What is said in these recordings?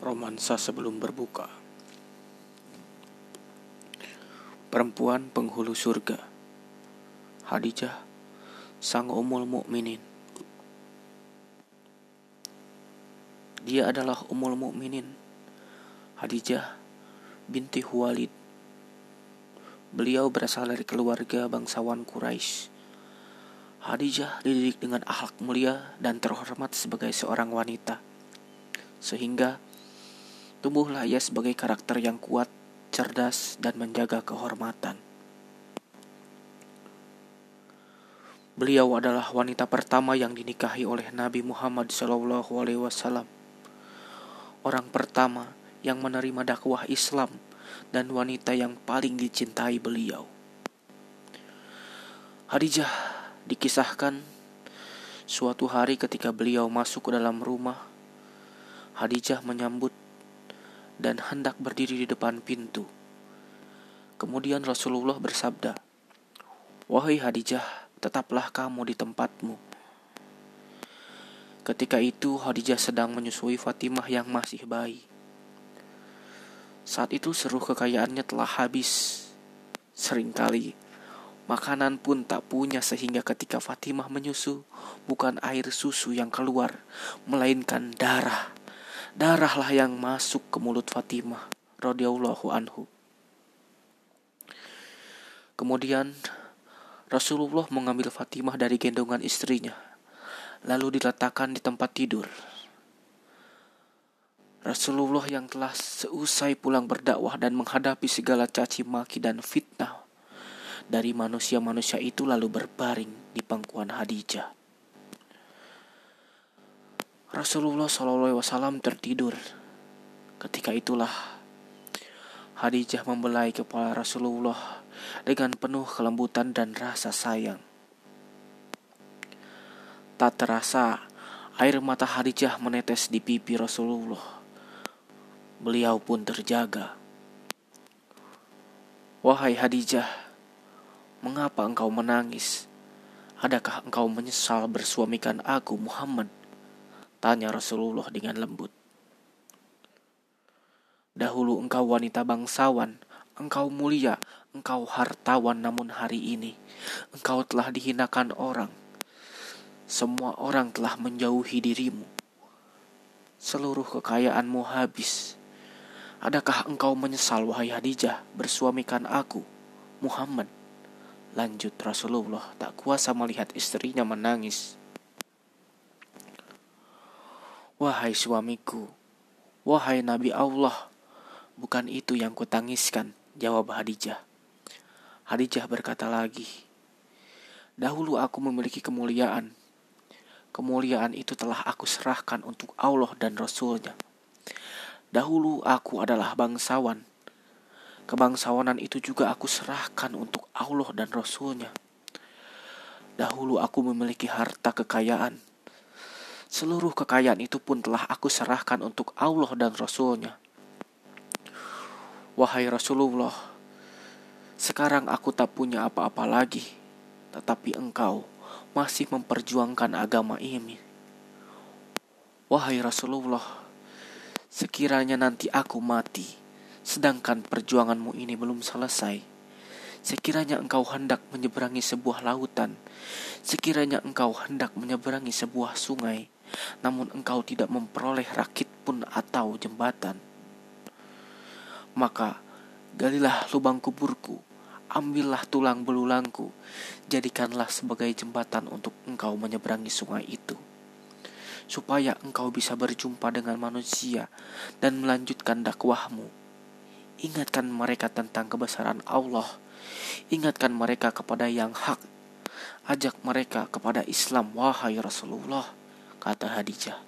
Romansa sebelum berbuka Perempuan penghulu surga Hadijah Sang Umul Mukminin Dia adalah Umul Mukminin Hadijah binti Huwalid Beliau berasal dari keluarga bangsawan Quraisy. Hadijah dididik dengan akhlak mulia dan terhormat sebagai seorang wanita. Sehingga tumbuhlah ia sebagai karakter yang kuat, cerdas, dan menjaga kehormatan. Beliau adalah wanita pertama yang dinikahi oleh Nabi Muhammad SAW. Orang pertama yang menerima dakwah Islam dan wanita yang paling dicintai beliau. Hadijah dikisahkan suatu hari ketika beliau masuk ke dalam rumah, Hadijah menyambut dan hendak berdiri di depan pintu. Kemudian Rasulullah bersabda, "Wahai Hadijah, tetaplah kamu di tempatmu." Ketika itu Hadijah sedang menyusui Fatimah yang masih bayi. Saat itu seluruh kekayaannya telah habis. Seringkali makanan pun tak punya sehingga ketika Fatimah menyusu bukan air susu yang keluar melainkan darah darahlah yang masuk ke mulut Fatimah radhiyallahu anhu. Kemudian Rasulullah mengambil Fatimah dari gendongan istrinya, lalu diletakkan di tempat tidur. Rasulullah yang telah seusai pulang berdakwah dan menghadapi segala caci maki dan fitnah dari manusia-manusia itu lalu berbaring di pangkuan Hadijah. Rasulullah SAW tertidur. Ketika itulah Hadijah membelai kepala Rasulullah dengan penuh kelembutan dan rasa sayang. Tak terasa air mata Hadijah menetes di pipi Rasulullah. Beliau pun terjaga. Wahai Hadijah, mengapa engkau menangis? Adakah engkau menyesal bersuamikan aku Muhammad? Tanya Rasulullah dengan lembut. Dahulu engkau wanita bangsawan, engkau mulia, engkau hartawan namun hari ini engkau telah dihinakan orang. Semua orang telah menjauhi dirimu. Seluruh kekayaanmu habis. Adakah engkau menyesal wahai Hadijah bersuamikan aku, Muhammad? Lanjut Rasulullah tak kuasa melihat istrinya menangis. Wahai suamiku, wahai Nabi Allah, bukan itu yang kutangiskan, jawab Hadijah. Hadijah berkata lagi, Dahulu aku memiliki kemuliaan. Kemuliaan itu telah aku serahkan untuk Allah dan Rasulnya. Dahulu aku adalah bangsawan. Kebangsawanan itu juga aku serahkan untuk Allah dan Rasulnya. Dahulu aku memiliki harta kekayaan Seluruh kekayaan itu pun telah aku serahkan untuk Allah dan Rasulnya. Wahai Rasulullah, sekarang aku tak punya apa-apa lagi, tetapi engkau masih memperjuangkan agama ini. Wahai Rasulullah, sekiranya nanti aku mati, sedangkan perjuanganmu ini belum selesai, sekiranya engkau hendak menyeberangi sebuah lautan, sekiranya engkau hendak menyeberangi sebuah sungai, namun engkau tidak memperoleh rakit pun atau jembatan. Maka galilah lubang kuburku, ambillah tulang belulangku, jadikanlah sebagai jembatan untuk engkau menyeberangi sungai itu. Supaya engkau bisa berjumpa dengan manusia dan melanjutkan dakwahmu. Ingatkan mereka tentang kebesaran Allah. Ingatkan mereka kepada yang hak. Ajak mereka kepada Islam, wahai Rasulullah kata Hadijah.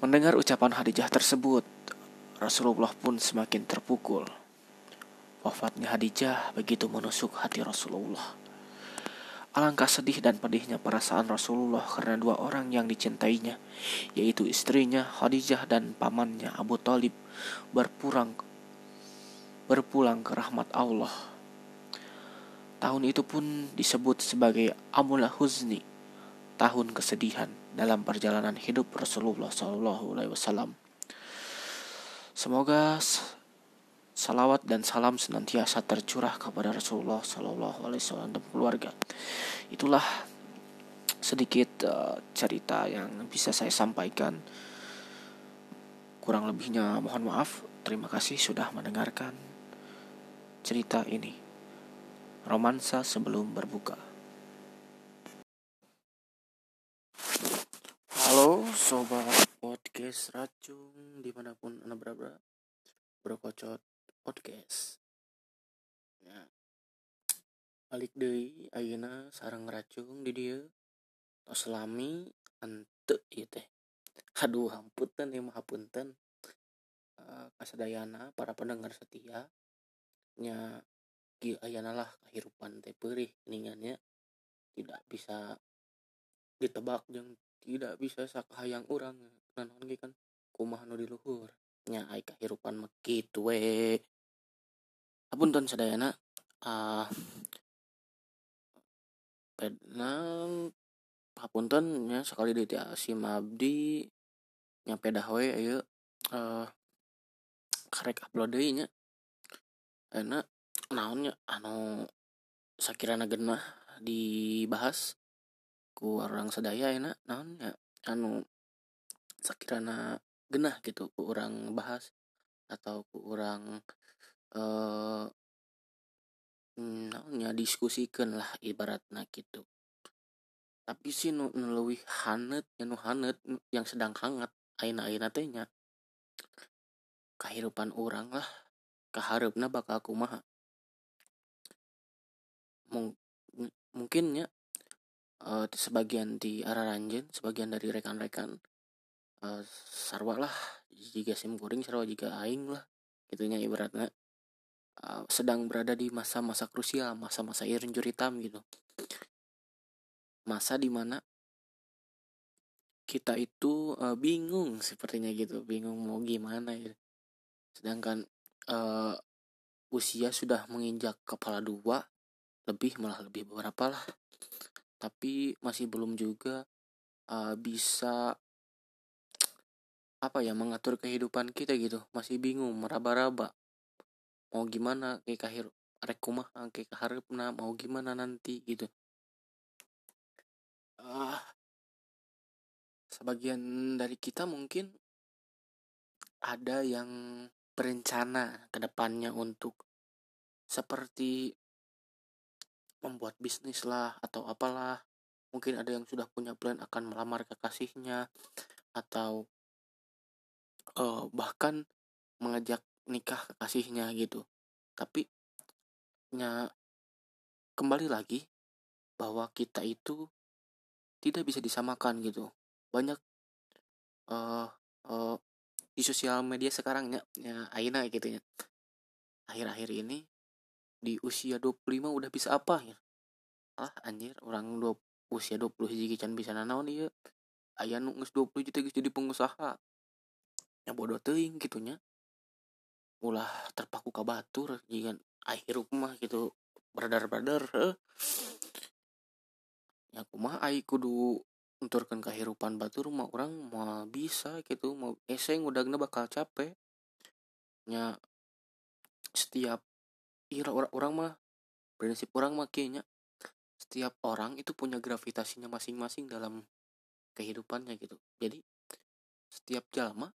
Mendengar ucapan Hadijah tersebut, Rasulullah pun semakin terpukul. Wafatnya Hadijah begitu menusuk hati Rasulullah. Alangkah sedih dan pedihnya perasaan Rasulullah karena dua orang yang dicintainya, yaitu istrinya Khadijah dan pamannya Abu Talib berpulang berpulang ke rahmat Allah. Tahun itu pun disebut sebagai Amul Huzni tahun kesedihan. dalam perjalanan hidup Rasulullah Shallallahu Alaihi Wasallam. Semoga salawat dan salam senantiasa tercurah kepada Rasulullah Shallallahu Alaihi Wasallam dan keluarga. Itulah sedikit uh, cerita yang bisa saya sampaikan. Kurang lebihnya mohon maaf. Terima kasih sudah mendengarkan cerita ini. Romansa sebelum berbuka. Sobat podcast racung di mana pun anda berada berkocot podcast. Ya. Balik deh, Ayana sarang racung di dia. Selami ante ieu teh. Aduh hampunten ya mah punten uh, kasadayana para pendengar setia. Nya ki ayana lah kehidupan teh perih ningannya tidak bisa ditebak yang tidak bisa sakahayang orang nanon kan? Kumaha nu di luhur nya ai kehidupan mah kitu we. Apunten sadayana. Ah uh, pedang hapunten ya sekali di si mabdi nyampe dahwe ayo uh, karek upload deui nya. Enak naonnya anu sakirana genah dibahas ku orang sedaya enak naonnya anu sakirana genah gitu ku orang bahas atau ku orang eh uh, naonnya diskusikan lah ibaratnya gitu. Tapi sih nu, nu hanet yang nu hanet yang sedang hangat aina aina tehnya kehidupan orang lah keharapna bakal kumaha. Mung, mungkinnya uh, sebagian di arah ranjen sebagian dari rekan-rekan uh, sarwa lah jika sim kuring sarwa jika aing lah itunya ibaratnya. Uh, sedang berada di masa-masa krusial masa-masa injury time gitu. Masa di mana kita itu uh, bingung sepertinya gitu bingung mau gimana ya. Sedangkan uh, usia sudah menginjak kepala dua lebih malah lebih beberapa lah tapi masih belum juga uh, bisa apa ya mengatur kehidupan kita gitu. Masih bingung meraba-raba. Mau gimana kayak kahir rekumah kayak kaharepna mau gimana nanti gitu. Uh, sebagian dari kita mungkin ada yang berencana ke depannya untuk seperti membuat bisnis lah atau apalah. Mungkin ada yang sudah punya plan akan melamar kekasihnya atau uh, bahkan mengajak nikah kekasihnya gitu. Tapi nya kembali lagi bahwa kita itu tidak bisa disamakan gitu. Banyak uh, uh, di sosial media sekarang ya, ya Aina gitu ya. Akhir-akhir ini di usia 25 udah bisa apa ya? Ah anjir orang dua usia 20 hiji can bisa nanaon ya. Ayah nunggus 20 juta jadi pengusaha. Ya bodoh teuing gitunya ulah terpaku ke batur jika akhir rumah gitu bradar-bradar eh ya mah ai kudu kehidupan batu rumah orang mau bisa gitu mau eseng udah bakal capek. Nya setiap ira orang, orang mah prinsip orang mah kayaknya setiap orang itu punya gravitasinya masing-masing dalam kehidupannya gitu. Jadi setiap jalma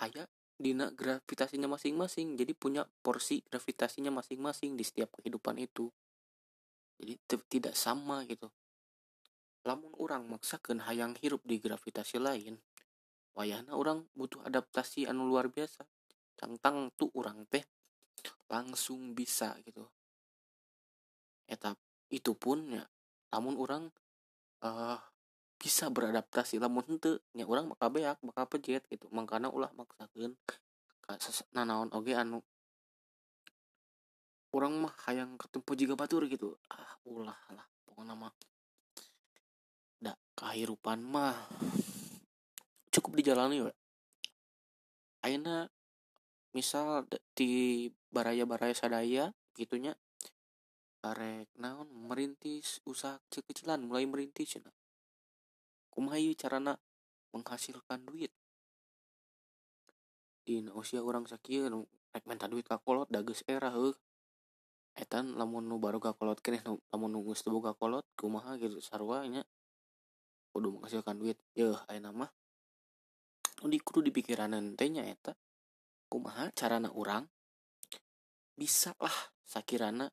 ayah dina gravitasinya masing-masing. Jadi punya porsi gravitasinya masing-masing di setiap kehidupan itu. Jadi tidak sama gitu. Lamun orang maksakan hayang hirup di gravitasi lain wayahna orang butuh adaptasi anu luar biasa. Cangtang tuh orang teh langsung bisa gitu. Etap itu pun ya namun orang uh, bisa beradaptasi. Lamun hente ya orang bakal beak bakal pejet gitu. Makanya ulah maksakan nanaon oge anu. Orang mah hayang ketemu juga batur gitu. Ah ulah lah pokoknya mah. Kehidupan mah cukup dijalani we. Aina misal di baraya-baraya sadaya gitunya arek naon merintis usaha kecil-kecilan mulai merintis ya kumaha carana? Menghasilkan duit. Di usia orang sakit rek minta duit kakolot dages era heuh. Etan lamun nu baru kakolot kene lamun nu geus teu kakolot kumaha gitu sarua nya kudu menghasilkan duit. Yeuh ayeuna mah di kudu dipikiranan teh kumaha carana orang bisa lah sakirana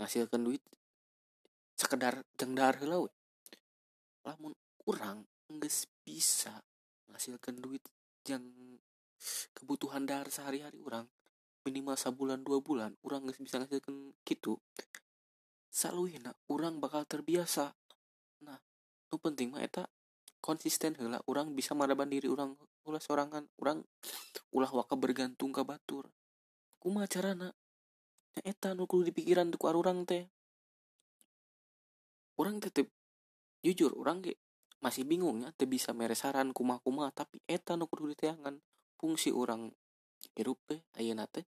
ngasilkan duit sekedar jengdar heula lamun orang geus bisa menghasilkan duit yang kebutuhan dasar sehari-hari orang minimal sebulan dua bulan orang nggak bisa ngasilkan gitu enak orang bakal terbiasa. Nah itu penting mah eta konsisten hela orang bisa maraban diri orang ulah sorangan orang ulah waka bergantung ke batur. Kuma carana eta nu kudu dipikiran tuh orang teh. Orang tetep jujur orang ge masih bingungnya teh bisa meresaran kuma kuma tapi eta nu kudu diteangan fungsi orang hirup teh ayeuna teh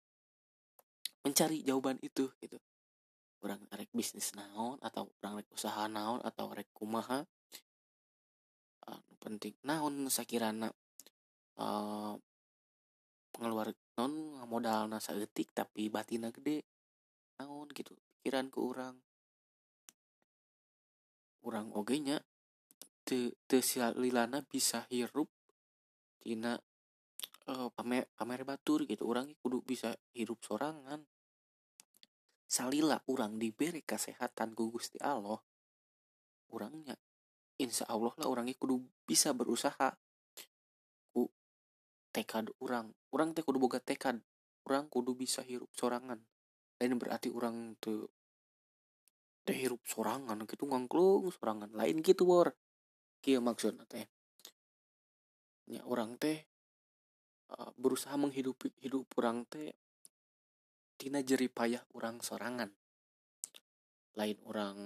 mencari jawaban itu gitu. Orang rek bisnis naon atau orang rek usaha naon atau rek kumaha uh, penting. Naon sakirana uh, pengeluar non modal nasa etik tapi batina gede naon gitu pikiran ke orang orang oge nya te, te lilana bisa hirup tina uh, pamer pamer batur gitu. Orang kudu bisa hidup sorangan. Salila orang diberi kesehatan ku Gusti Allah. Orangnya insya Allah lah orangnya kudu bisa berusaha. Ku tekad orang orang teh kudu boga tekad. Orang kudu bisa hirup sorangan lain berarti orang tuh teh hirup sorangan gitu ngangklung sorangan lain gitu bor. Kia maksudnya teh? Ya orang teh Eh, berusaha menghidupi hidup orang teh tina jeri payah orang sorangan. Lain orang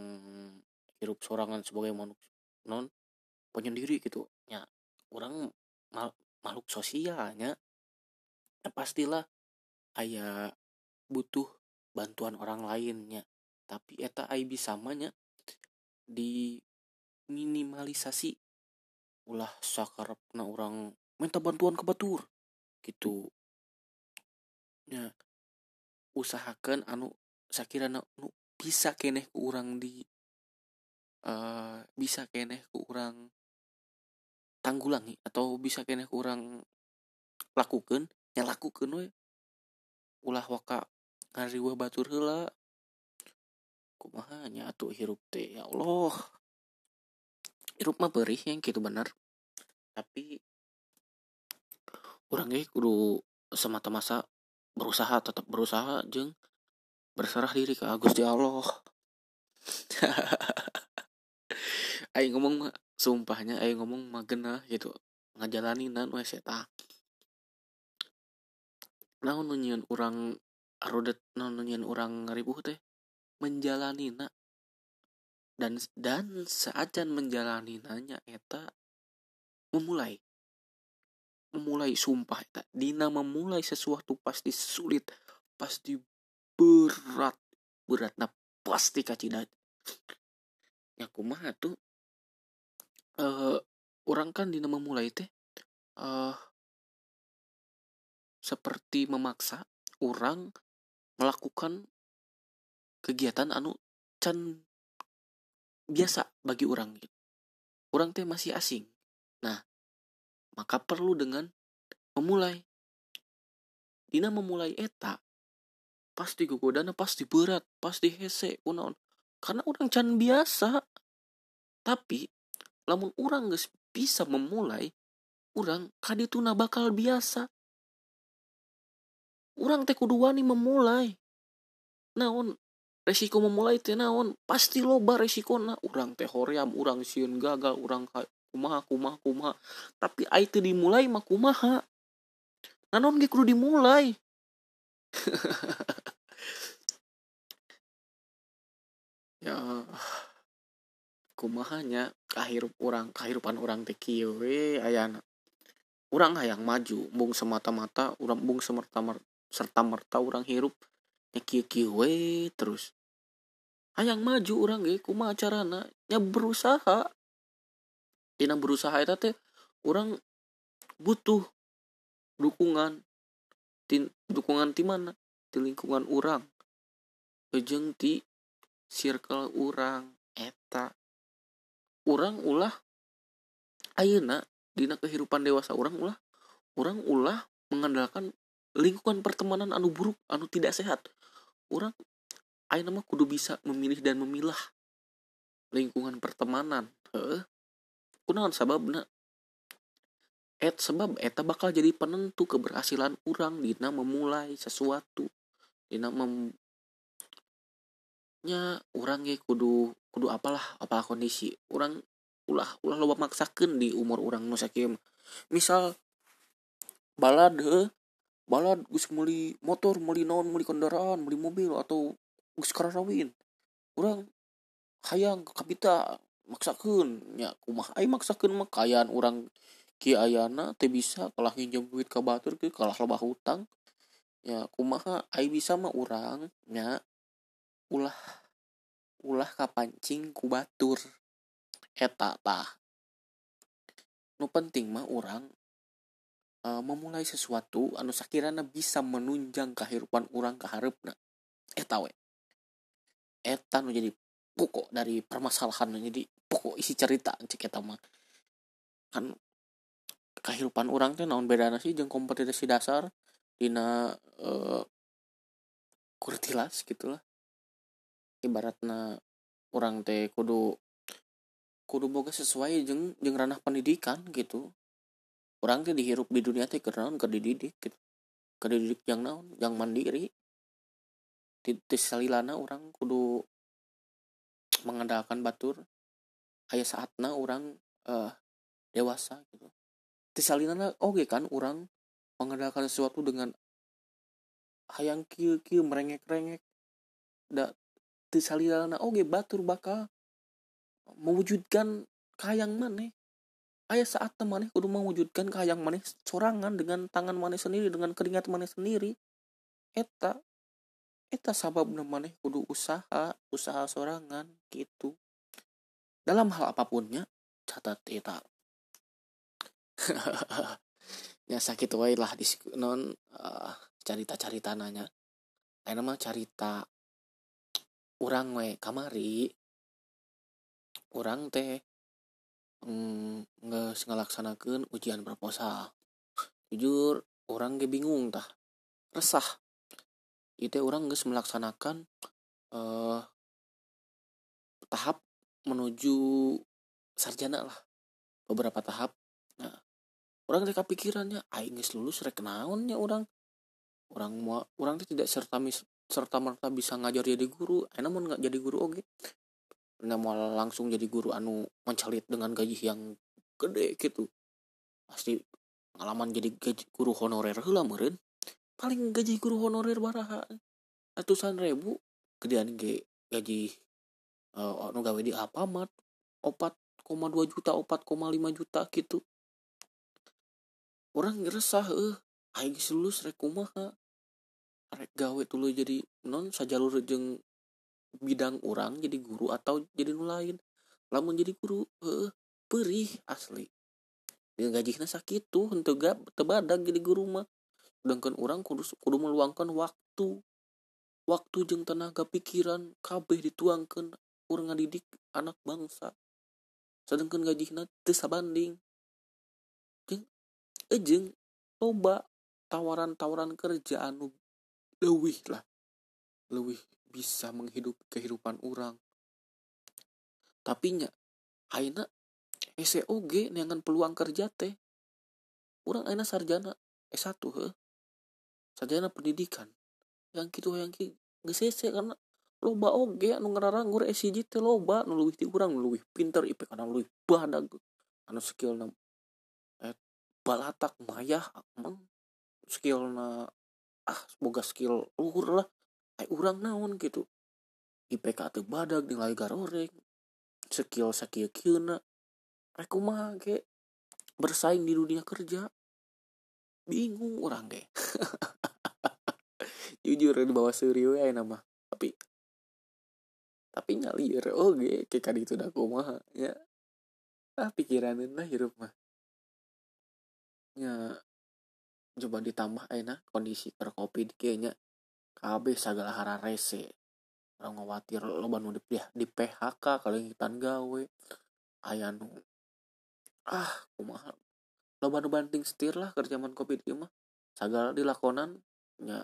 hidup sorangan sebagai manusia non penyendiri gitu. Ya orang mal, makhluk sosialnya ya pastilah ayah butuh bantuan orang lainnya. Tapi eta ai bisa samanya di minimalisasi ulah sakarepna orang minta bantuan ke batur gitu. Ya usahakan anu sakira nu bisa keneh ke orang di uh, bisa keneh ke orang tanggulangi atau bisa keneh ke orang lakukan ya lakukan we. Ulah waka ngariwa batur hela kumaha nya atuh hirup teh? Ya Allah. Hirup mah perih yang gitu benar tapi orang ge kudu semata-mata berusaha tetap berusaha jeng berserah diri ke Agus di Allah. Ayo ngomong sumpahnya ayo ngomong mah genah gitu. Ngajalani nan we seta naon nunyian orang rodet naon nunyian orang ngaribuh teh menjalani na. Dan dan seajan menjalani nanya eta memulai. Memulai sumpah tak Dina memulai sesuatu pasti sulit pasti berat berat nah pasti kacidat ya kumaha tuh? Uh, orang kan Dina memulai teh uh, seperti memaksa orang melakukan kegiatan anu can biasa bagi orang gitu. Orang teh masih asing. Nah, maka perlu dengan memulai. Dina memulai eta pasti gogodana pasti berat pasti hese unaon karena orang can biasa. Tapi lamun orang gak bisa memulai orang kadituna bakal biasa orang teh kudu wani memulai. Naon? Resiko memulai teh naon? Pasti loba resiko. Na orang teh hoream orang siun gagal orang kumaha kumaha kumaha. Tapi itu dimulai mah kumaha? Nanon ge kudu dimulai? Ya kumahanya kahirup orang kahirupan orang teh kieu we ayana. Orang hayang maju bung semata-mata orang bung semerta serta merta orang hirup. Ya kieu kieu we terus. Hayang maju orang ge kumaha carana? Nya berusaha. Tina berusaha itu teh orang butuh dukungan tin dukungan di mana? Di lingkungan orang ejeng ti circle orang eta. Orang ulah ayeuna dina kehidupan dewasa orang ulah. Orang ulah mengandalkan lingkungan pertemanan anu buruk anu tidak sehat. Orang ayeuna mah kudu bisa memilih dan memilah lingkungan pertemanan heh kunaon sababna? Et sebab eta bakal jadi penentu keberhasilan orang dina memulai sesuatu dina mem nya orang ge kudu kudu apalah apalah kondisi. Orang ulah ulah loba maksakeun di umur orang nu sakieu misal balad he balad geus meuli motor meuli naon meuli kendaraan meuli mobil atau geus karawin. Orang hayang ke kapita maksakeun. Nya kumaha ai maksakeun mah? Kayaan orang ki ayana teu bisa kalah nginjem duit ka batur ke kalah loba hutang. Ya kumaha ai bisa mah urang? Nya ulah ulah kapancing ku batur. Eta tah. Nu penting mah orang uh, memulai sesuatu anu sakirana bisa menunjang kehidupan orang ke harapna eta we eta nu jadi pokok dari permasalahan jadi pokok isi cerita cek eta mah. Kan kehidupan orang teh naon beda sih jeung kompetisi dasar dina uh, kurtilas gitulah ibaratna orang teh kudu kudu boga sesuai jeng jeng ranah pendidikan gitu orang teh dihirup di dunia teh kenaon ke dididik gitu. Ke yang naon yang mandiri. Titis salilana orang kudu mengandalkan batur. Ayah saatna orang uh, dewasa gitu. Tisalilana oke okay, kan orang mengandalkan sesuatu dengan hayang kieu kieu merengek rengek da tisalilana oke okay, batur bakal mewujudkan kayang maneh ayah saat maneh kudu mewujudkan kayang maneh sorangan dengan tangan maneh sendiri dengan keringat maneh sendiri eta eta sabab maneh kudu usaha usaha sorangan gitu. Dalam hal apapunnya catat eta. Ya sakit wae lah di non uh, carita carita nanya. Lain mah carita orang we kamari. Orang teh mm, nggak ngelaksanakan ujian proposal jujur orang ge bingung tah. Resah. Itu orang nggak melaksanakan uh, tahap menuju sarjana lah. Beberapa tahap. Nah orang teh pikirannya aing geus lulus rek naonnya orang orang mau orang tidak serta serta merta bisa ngajar jadi guru. Enak mau nggak jadi guru oke okay nggak mau langsung jadi guru anu mencalit dengan gaji yang gede gitu. Pasti pengalaman jadi gaji guru honorer lah meren paling gaji guru honorer baraha ratusan ribu. Gedean ge gaji uh, anu gawe di apa mat opat koma dua juta opat koma lima juta gitu. Orang ngerasa eh. Aing lulus rek kumaha? Rek gawe dulu jadi non sajalur jeng bidang orang jadi guru atau jadi nu lain. Lamun jadi guru eh perih asli. Gaji sakit tuh untuk gak tebadak jadi guru mah. Sedangkan orang kudu kudu meluangkan waktu. Waktu jeng tenaga pikiran kabeh dituangkan. Orang ngadidik anak bangsa. Sedangkan gaji teu banding jeng ejeng coba tawaran-tawaran kerja anu lewih lah. Lebih bisa menghidup kehidupan orang. Tapi nya aina SOG neangan peluang kerja teh. Orang aina sarjana S1 he. Sarjana pendidikan. Yang gitu yang gitu gesese karena loba oge anu ngararanggur SIJ teh loba nu leuwih ti urang leuwih pinter IPK anu leuwih badag anu skill na eh, balatak mayah emang skill na ah semoga skill luhur lah ay urang naon gitu. IPK tuh badak nilai garoreng skill sakieu kieu rek kumaha ge? Bersaing di dunia kerja? Bingung orang ge. Jujur di bawah serius ya nama tapi tapi ngalir oke kayak kadi itu dah kumaha ya ah pikiran lah hirup mah. Ya coba ditambah enak kondisi per covid kayaknya KB segala hara rese orang khawatir lo banu di, di PHK kalau kita gawe. Ayah nu ah kumaha. Lo banu banting setir lah kerjaman covid mah. Segala dilakonan ya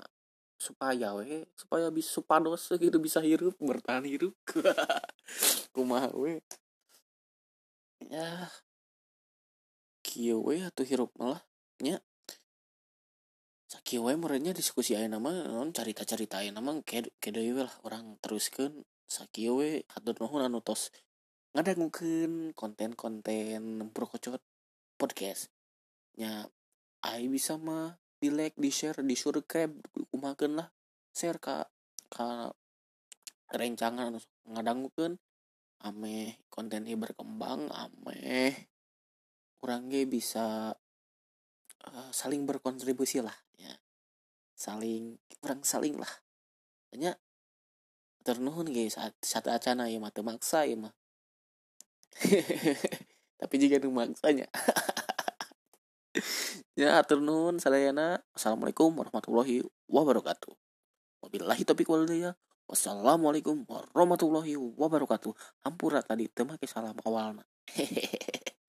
supaya we supaya bisa supados gitu bisa hirup bertahan hirup kumaha we. Ya kieu we atau hirup malah nya we merenya diskusi aya nama non carita-carita aya nama kede kede lah orang teruskan sakieu we hatur nuhun anu tos ngadangukeun konten-konten prokocot podcast. Nya ai bisa mah di like di share di subscribe kumakan lah. Share ka ka rencangan ngadangukeun ame konten berkembang ame kurangnya bisa uh, saling berkontribusi lah ya. Saling kurang saling lah. Hanya ternuhun guys saat saat acana ya mata maksa ya mah. Tapi jika nu maksanya. Ya atur nuhun sadayana assalamualaikum warahmatullahi wabarakatuh. Wabillahi taufiq walhidayah wassalamualaikum warahmatullahi wabarakatuh. Hampura tadi temake salam awalna. hehehe